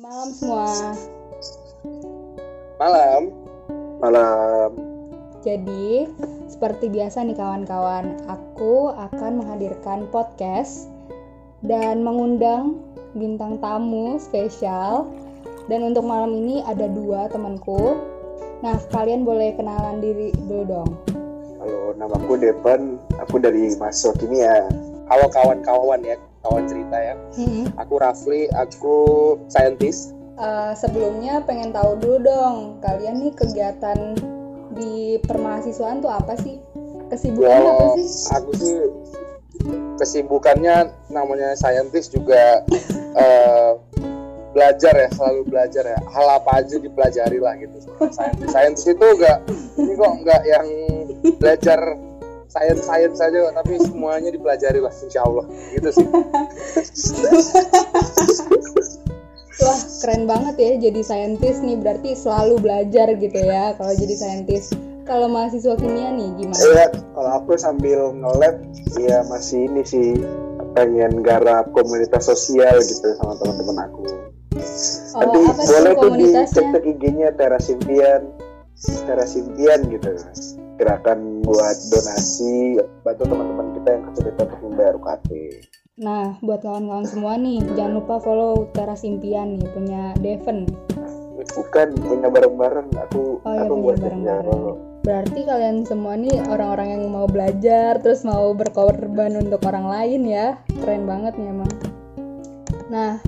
Malam semua. Malam. Malam. Jadi, seperti biasa nih kawan-kawan, aku akan menghadirkan podcast dan mengundang bintang tamu spesial. Dan untuk malam ini ada dua temanku. Nah, kalian boleh kenalan diri dulu dong. Halo, namaku Devan. Aku dari Masuk Kimia. Halo kawan-kawan ya, kawan cerita ya. Hmm. Aku Rafli, aku scientist. Uh, sebelumnya pengen tahu dulu dong, kalian nih kegiatan di permahasiswaan tuh apa sih? Kesibukan Wow, apa sih? aku sih kesibukannya namanya scientist juga eh, belajar ya, selalu belajar ya. Hal apa aja dipelajari lah gitu. Scientist, scientist itu enggak ini kok enggak yang belajar sains sains saja tapi semuanya dipelajari lah insya Allah gitu sih Wah, keren banget ya jadi saintis nih, berarti selalu belajar gitu ya kalau jadi saintis. Kalau mahasiswa kimia nih gimana? Iya, kalau aku sambil nge-lab ya masih ini sih pengen garap komunitas sosial gitu sama teman-teman aku. Oh, sih boleh tuh dicek IG-nya Terasimpian, Terasimpian gitu. Gerakan buat donasi bantu teman-teman kita yang kesulitan untuk membayar UKT. Nah, buat kawan-kawan semua nih, jangan lupa follow Teras Impian nih, punya Devon. Bukan punya bareng-bareng aku Oh iya, aku buat bareng-bareng. Berarti kalian semua nih orang-orang yang mau belajar, terus mau berkorban untuk orang lain ya. Keren banget nih emang. Nah,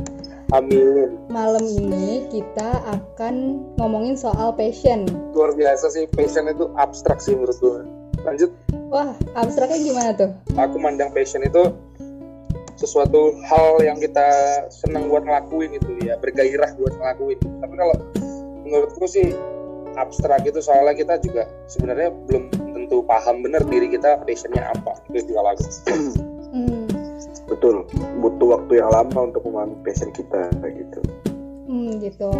Amin. malam ini kita akan ngomongin soal passion. Luar biasa sih passion itu abstrak sih menurut gue. Lanjut Wah, abstraknya gimana tuh? aku mandang passion itu sesuatu hal yang kita senang buat ngelakuin itu ya bergairah buat ngelakuin tapi kalau menurutku sih abstrak itu soalnya kita juga sebenarnya belum tentu paham bener diri kita passionnya apa itu juga lagu betul butuh waktu yang lama untuk memahami passion kita kayak gitu hmm gitu.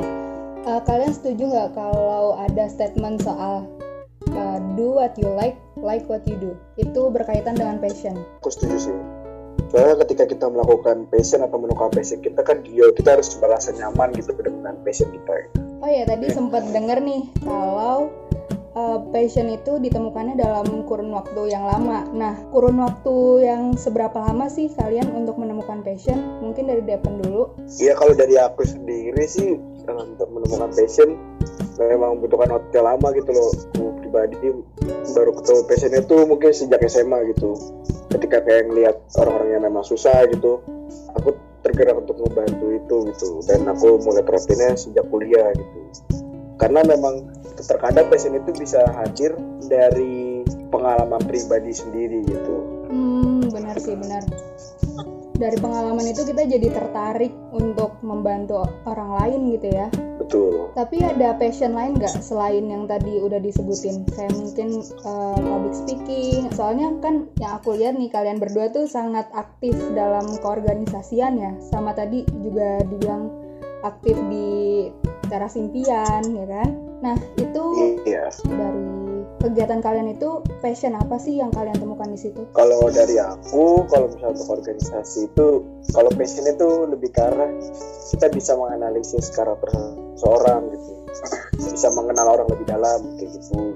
Eh, kalian setuju nggak kalau ada statement soal eh, do what you like, like what you do? Itu berkaitan dengan passion. aku setuju sih soalnya ketika kita melakukan passion atau menemukan passion kita kan dia kita harus merasa nyaman gitu dengan passion kita gitu. Oh ya tadi sempat denger nih kalau uh, passion itu ditemukannya dalam kurun waktu yang lama. Nah kurun waktu yang seberapa lama sih kalian untuk menemukan passion? Mungkin dari Depen dulu. Iya kalau dari aku sendiri sih eh, untuk menemukan passion memang membutuhkan waktu yang lama gitu loh. Aku pribadi baru ketemu passion itu mungkin sejak SMA gitu. Ketika kayak ngeliat orang-orang yang memang susah gitu, aku tergerak untuk membantu itu gitu. Dan aku mulai terapinnya sejak kuliah gitu. Karena memang terkadang passion itu bisa hadir dari pengalaman pribadi sendiri gitu. Hmm benar sih benar. Dari pengalaman itu kita jadi tertarik untuk membantu orang lain gitu ya. Betul. Tapi ada passion lain nggak selain yang tadi udah disebutin? Kayak mungkin uh, public speaking. Soalnya kan yang aku lihat nih kalian berdua tuh sangat aktif dalam keorganisasian ya. Sama tadi juga dibilang aktif di teras impian ya kan. Nah itu Iya. dari kegiatan kalian itu passion apa sih yang kalian temukan di situ? kalau dari aku kalau misalnya untuk organisasi itu kalau passion itu lebih ke arah kita bisa menganalisis karakter seseorang gitu bisa mengenal orang lebih dalam kayak gitu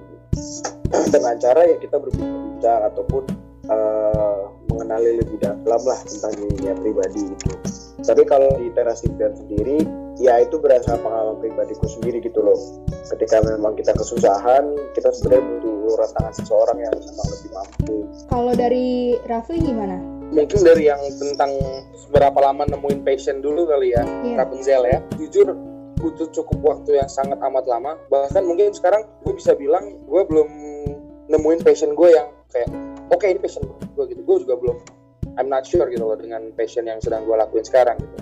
dengan cara ya kita berbincang ataupun eh, mengenali lebih dalam lah tentang dirinya pribadi gitu tapi kalau di teras sendiri ya itu berdasarkan pengalaman pribadiku sendiri gitu loh. Ketika memang kita kesusahan kita sebenarnya butuh tangan seseorang yang memang lebih mampu. Kalau dari Rafli gimana? mungkin dari yang tentang seberapa lama nemuin passion dulu kali ya Iya. Rapunzel ya. Jujur butuh cukup waktu yang sangat amat lama. Bahkan mungkin sekarang gue bisa bilang gue belum nemuin passion gue yang kayak oke ini passion gue gitu. Gue juga belum I'm not sure gitu loh dengan passion yang sedang gue lakuin sekarang gitu.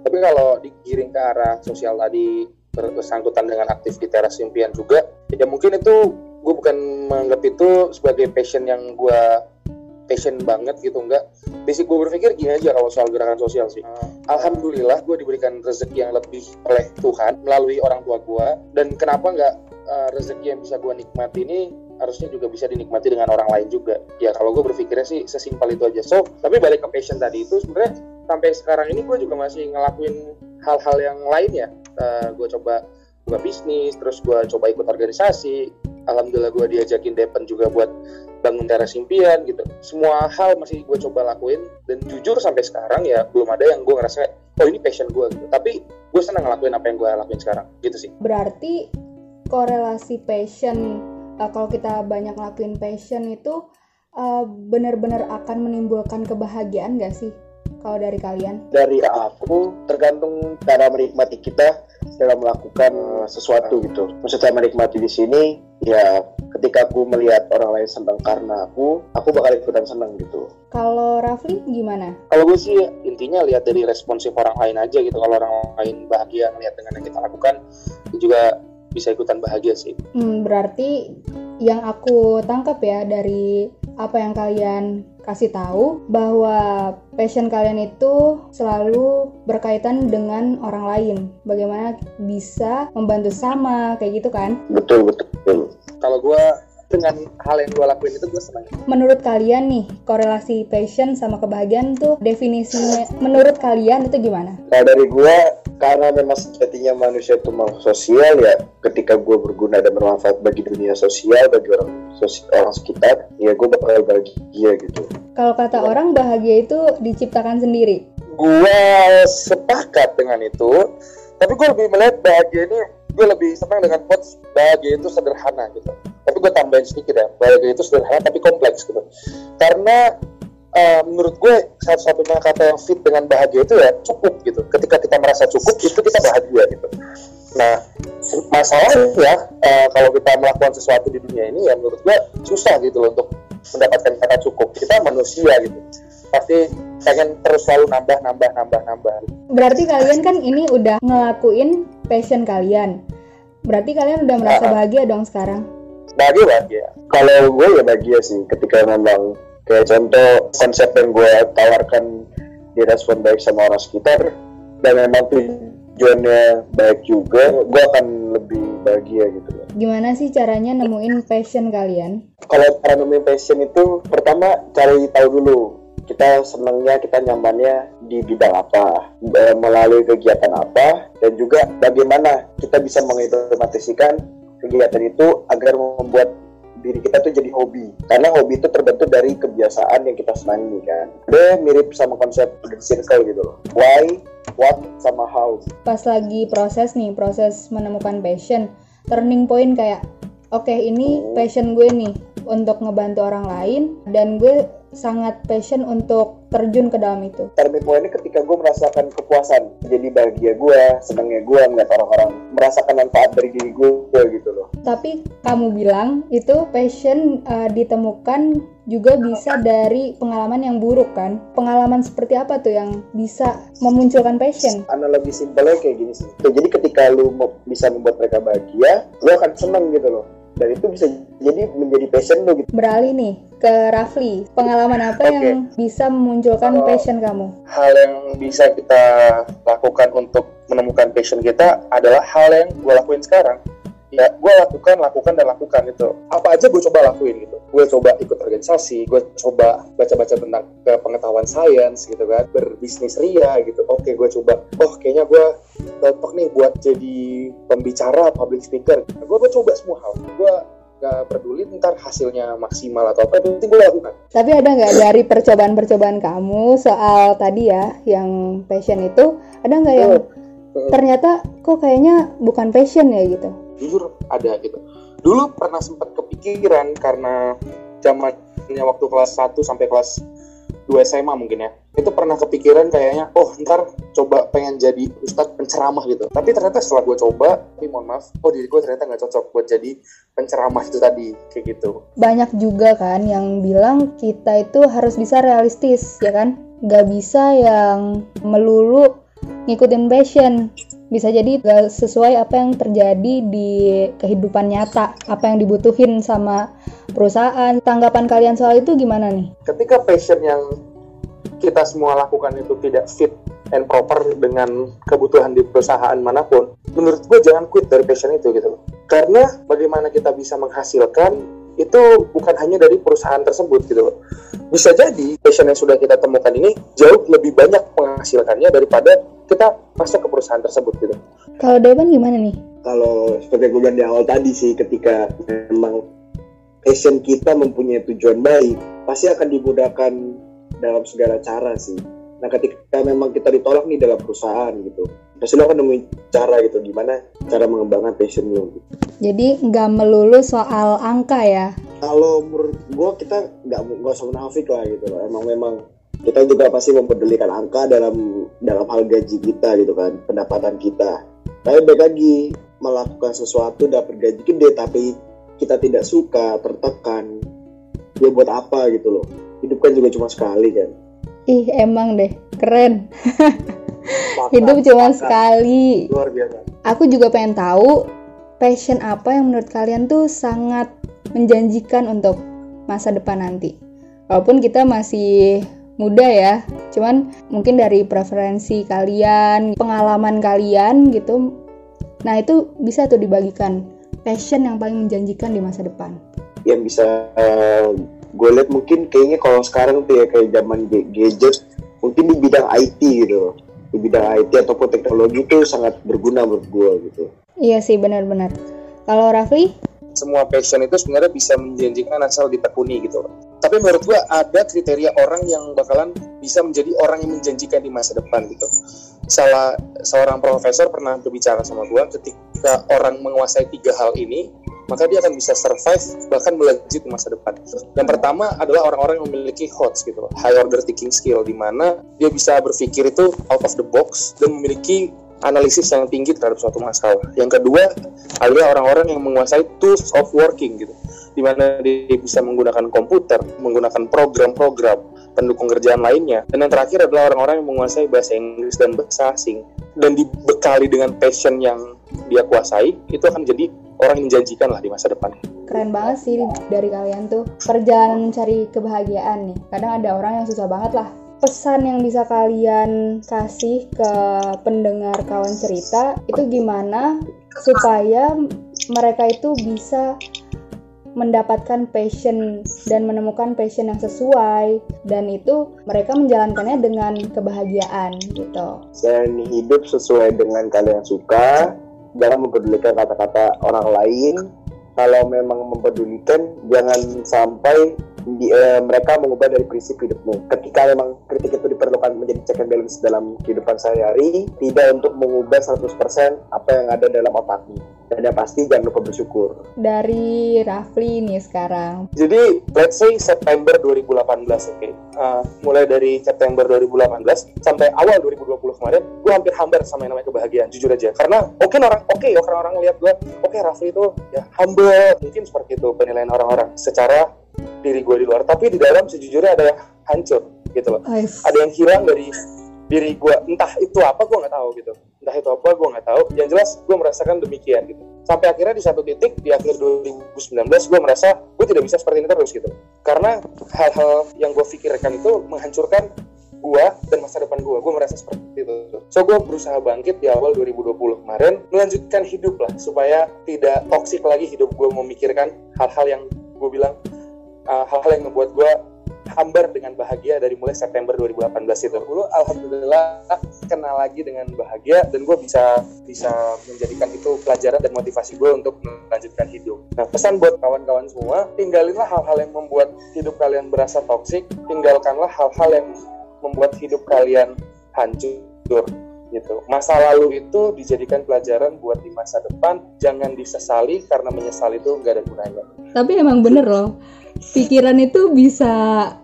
Tapi kalau digiring ke arah sosial tadi bersangkutan dengan aktif di teras impian juga ya mungkin itu gue bukan menganggap itu sebagai passion yang gue passion banget gitu enggak. Basic gue berpikir gini aja kalau soal gerakan sosial sih. Alhamdulillah gue diberikan rezeki yang lebih oleh Tuhan melalui orang tua gue dan kenapa nggak uh, rezeki yang bisa gue nikmati ini harusnya juga bisa dinikmati dengan orang lain juga. Ya kalau gue berpikirnya sih sesimpel itu aja. So tapi balik ke passion tadi itu sebenarnya sampai sekarang ini gue juga masih ngelakuin hal-hal yang lain ya. Uh, gue coba buka bisnis terus gue coba ikut organisasi. Alhamdulillah gue diajakin Depen juga buat bangun teras impian gitu. Semua hal masih gue coba lakuin. Dan jujur sampai sekarang ya belum ada yang gue ngerasa oh ini passion gue gitu. Tapi gue senang ngelakuin apa yang gue lakuin sekarang. Gitu sih. Berarti korelasi passion uh, kalau kita banyak ngelakuin passion itu uh, benar-benar akan menimbulkan kebahagiaan gak sih kalau dari kalian? Dari aku tergantung cara menikmati kita dalam melakukan sesuatu gitu. Maksudnya menikmati di sini ya ketika aku melihat orang lain senang karena aku, aku bakal ikutan senang gitu. Kalau Rafli gimana? Kalau gue sih intinya lihat dari responsif orang lain aja gitu. Kalau orang lain bahagia ngeliat dengan yang kita lakukan, juga bisa ikutan bahagia sih. Hmm, berarti yang aku tangkap ya dari apa yang kalian kasih tahu bahwa passion kalian itu selalu berkaitan dengan orang lain. Bagaimana bisa membantu sama kayak gitu kan? Betul betul. Kalau gue dengan hal yang gue lakuin itu gue senang. Menurut kalian nih korelasi passion sama kebahagiaan tuh definisinya menurut kalian itu gimana? Kalau dari gue karena memang sejatinya manusia itu makhluk sosial ya ketika gue berguna dan bermanfaat bagi dunia sosial bagi orang sosial, orang sekitar ya gue bakal bahagia gitu kalau kata orang bahagia itu diciptakan sendiri gue sepakat dengan itu tapi gue lebih melihat bahagia ini gue lebih senang dengan quotes bahagia itu sederhana gitu tapi gue tambahin sedikit ya bahagia itu sederhana tapi kompleks gitu karena uh, menurut gue satu-satunya kata yang fit dengan bahagia itu ya cukup gitu. Ketika kita merasa cukup itu kita bahagia gitu. Nah masalahnya uh, kalau kita melakukan sesuatu di dunia ini ya menurut gue susah gitu loh untuk mendapatkan kata cukup. Kita manusia gitu. Pasti pengen terus selalu nambah nambah nambah nambah. Berarti kalian kan ini udah ngelakuin passion kalian. Berarti kalian udah merasa bahagia dong sekarang? Bahagia bahagia. Kalau gue ya bahagia sih ketika memang kayak contoh konsep yang gue tawarkan direspon baik sama orang sekitar dan memang tujuannya baik juga gue akan lebih bahagia gitu. Loh gimana sih caranya nemuin passion kalian? Kalau cara nemuin passion itu pertama cari tahu dulu. Kita senangnya kita nyamannya di bidang apa e, melalui kegiatan apa dan juga bagaimana kita bisa mengimplementasikan kegiatan itu agar membuat diri kita tuh jadi hobi. Karena hobi itu terbentuk dari kebiasaan yang kita senangi kan. Dia mirip sama konsep golden circle gitu loh. Why what sama how. Pas lagi proses nih proses menemukan passion turning point kayak oke okay, ini oh. passion gue nih untuk ngebantu orang lain dan gue sangat passion untuk terjun ke dalam itu. Point ini ketika gue merasakan kepuasan, jadi bahagia gue, senangnya gue melihat orang-orang merasakan manfaat dari diri gue gitu loh. Tapi kamu bilang itu passion uh, ditemukan juga bisa dari pengalaman yang buruk kan? Pengalaman seperti apa tuh yang bisa memunculkan passion? Analogi simpelnya kayak gini sih. Jadi ketika lu bisa membuat mereka bahagia, lu akan seneng gitu loh dan itu bisa jadi menjadi passion lo gitu. Beralih nih ke Rafli, pengalaman apa okay. yang bisa memunculkan uh, passion kamu? Hal yang bisa kita lakukan untuk menemukan passion kita adalah hal yang gue lakuin sekarang ya gue lakukan lakukan dan lakukan gitu. Apa aja gue coba lakuin gitu. Gue coba ikut organisasi gue coba baca-baca tentang ke pengetahuan sains gitu kan berbisnis ria gitu. Oke gue coba. Oh kayaknya gue cocok nih buat jadi pembicara public speaker. Gue gue coba semua hal. Gue gak peduli ntar hasilnya maksimal atau apa penting gue lakukan. Tapi ada nggak dari percobaan-percobaan kamu soal tadi ya yang passion itu? Ada nggak yang ternyata kok kayaknya bukan passion ya gitu jujur ada gitu. Dulu pernah sempat kepikiran karena zamannya waktu kelas 1 sampai kelas 2 SMA mungkin ya itu pernah kepikiran kayaknya oh ntar coba pengen jadi ustadz penceramah gitu. Tapi ternyata setelah gue coba tapi mohon maaf oh diri gue ternyata nggak cocok buat jadi penceramah itu tadi kayak gitu. Banyak juga kan yang bilang kita itu harus bisa realistis ya kan? Nggak bisa yang melulu ngikutin passion. Bisa jadi gak sesuai apa yang terjadi di kehidupan nyata apa yang dibutuhin sama perusahaan. Tanggapan kalian soal itu gimana nih? Ketika passion yang kita semua lakukan itu tidak fit and proper dengan kebutuhan di perusahaan mana pun menurut gue jangan quit dari passion itu gitu loh. Karena bagaimana kita bisa menghasilkan itu bukan hanya dari perusahaan tersebut gitu loh. Bisa jadi passion yang sudah kita temukan ini jauh lebih banyak menghasilkannya daripada kita masuk ke perusahaan tersebut gitu. Kalau Dewan gimana nih? Kalau seperti yang gue bilang di awal tadi sih, ketika memang passion kita mempunyai tujuan baik, pasti akan dimudahkan dalam segala cara sih. Nah ketika memang kita ditolak nih dalam perusahaan gitu, pasti lo akan nemuin cara gitu, gimana cara mengembangkan passion lo. Gitu. Jadi nggak melulu soal angka ya? Kalau menurut gue kita nggak nggak usah munafik lah gitu loh. Emang memang kita juga pasti mempedulikan angka dalam dalam hal gaji kita gitu kan, pendapatan kita. Tapi baik lagi melakukan sesuatu dapat gaji gede tapi kita tidak suka, tertekan, ya buat apa gitu loh. Hidup kan juga cuma sekali kan. Ih, emang deh, keren. Hidup cuma sekali. Luar biasa. Aku juga pengen tahu passion apa yang menurut kalian tuh sangat menjanjikan untuk masa depan nanti. Walaupun kita masih muda ya, cuman mungkin dari preferensi kalian, pengalaman kalian gitu. Nah, itu bisa tuh dibagikan passion yang paling menjanjikan di masa depan? Yang bisa uh, gue lihat mungkin kayaknya kalau sekarang tuh ya kayak zaman gadget, mungkin di bidang IT gitu, di bidang IT ataupun teknologi itu sangat berguna menurut gue gitu. Iya sih benar-benar. Kalau Rafli? Semua passion itu sebenarnya bisa menjanjikan asal ditekuni gitu. Tapi menurut gue ada kriteria orang yang bakalan bisa menjadi orang yang menjanjikan di masa depan gitu. Salah seorang profesor pernah berbicara sama gue ketika orang menguasai tiga hal ini, maka dia akan bisa survive bahkan melejit di masa depan. Yang pertama adalah orang-orang yang memiliki HOTS gitu, high order thinking skill di mana dia bisa berpikir itu out of the box dan memiliki analisis yang tinggi terhadap suatu masalah. Yang kedua adalah orang-orang yang menguasai tools of working gitu di mana dia bisa menggunakan komputer, menggunakan program-program pendukung kerjaan lainnya. Dan yang terakhir adalah orang-orang yang menguasai bahasa Inggris dan bahasa asing. Dan dibekali dengan passion yang dia kuasai, itu akan jadi orang yang menjanjikan lah di masa depan. Keren banget sih dari kalian tuh perjalanan mencari kebahagiaan nih. Kadang ada orang yang susah banget lah. Pesan yang bisa kalian kasih ke pendengar kawan cerita itu gimana supaya mereka itu bisa mendapatkan passion dan menemukan passion yang sesuai dan itu mereka menjalankannya dengan kebahagiaan gitu. Dan hidup sesuai dengan kalian suka, jangan mempedulikan kata-kata orang lain. Kalau memang mempedulikan, jangan sampai di, eh, mereka mengubah dari prinsip hidupmu. Ketika memang kritik itu diperlukan menjadi check and balance dalam kehidupan sehari-hari, tidak untuk mengubah 100% apa yang ada dalam otakmu dan yang pasti jangan lupa bersyukur. Dari Rafli nih sekarang. Jadi, let's say September 2018, oke. Okay. Uh, mulai dari September 2018 sampai awal 2020 kemarin, gue hampir hambar sama yang namanya kebahagiaan, jujur aja. Karena oke okay, orang, oke okay, orang-orang lihat gue, oke okay, Rafli itu ya humble, mungkin seperti itu penilaian orang-orang secara diri gue di luar. Tapi di dalam sejujurnya ada yang hancur gitu loh. Nice. Ada yang hilang dari diri gue entah itu apa gue nggak tahu gitu entah itu apa gue nggak tahu. Yang jelas gue merasakan demikian gitu. Sampai akhirnya di satu titik di akhir 2019 gue merasa gue tidak bisa seperti ini terus gitu. Karena hal-hal yang gue pikirkan itu menghancurkan gue dan masa depan gue gue merasa seperti itu. So gue berusaha bangkit di awal 2020 kemarin melanjutkan hidup lah supaya tidak toksik lagi hidup gue memikirkan hal-hal yang gue bilang uh, hal-hal yang membuat gue hambar dengan bahagia dari mulai September 2018 itu. Dulu alhamdulillah kenal lagi dengan bahagia dan gue bisa bisa menjadikan itu pelajaran dan motivasi gue untuk melanjutkan hidup. Nah pesan buat kawan-kawan semua, tinggalinlah hal-hal yang membuat hidup kalian berasa toksik, tinggalkanlah hal-hal yang membuat hidup kalian hancur gitu. Masa lalu itu dijadikan pelajaran buat di masa depan, jangan disesali karena menyesali itu gak ada gunanya. Tapi emang bener loh, pikiran itu bisa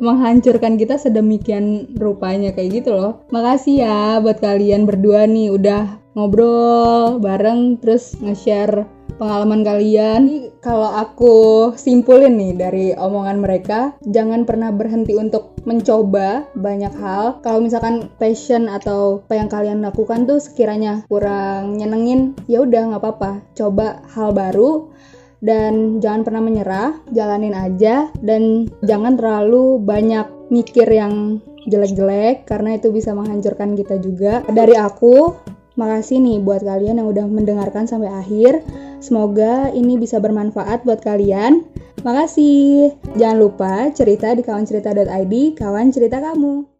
menghancurkan kita sedemikian rupanya kayak gitu loh. Makasih ya buat kalian berdua nih udah ngobrol bareng terus nge-share pengalaman kalian. Kalau aku simpulin nih dari omongan mereka, jangan pernah berhenti untuk mencoba banyak hal. Kalau misalkan passion atau apa yang kalian lakukan tuh sekiranya kurang nyenengin, ya udah nggak apa-apa. Coba hal baru dan jangan pernah menyerah, jalanin aja dan jangan terlalu banyak mikir yang jelek-jelek karena itu bisa menghancurkan kita juga. Dari aku, makasih nih buat kalian yang udah mendengarkan sampai akhir. Semoga ini bisa bermanfaat buat kalian. Makasih. Jangan lupa cerita di kawancerita.id, kawan cerita kamu.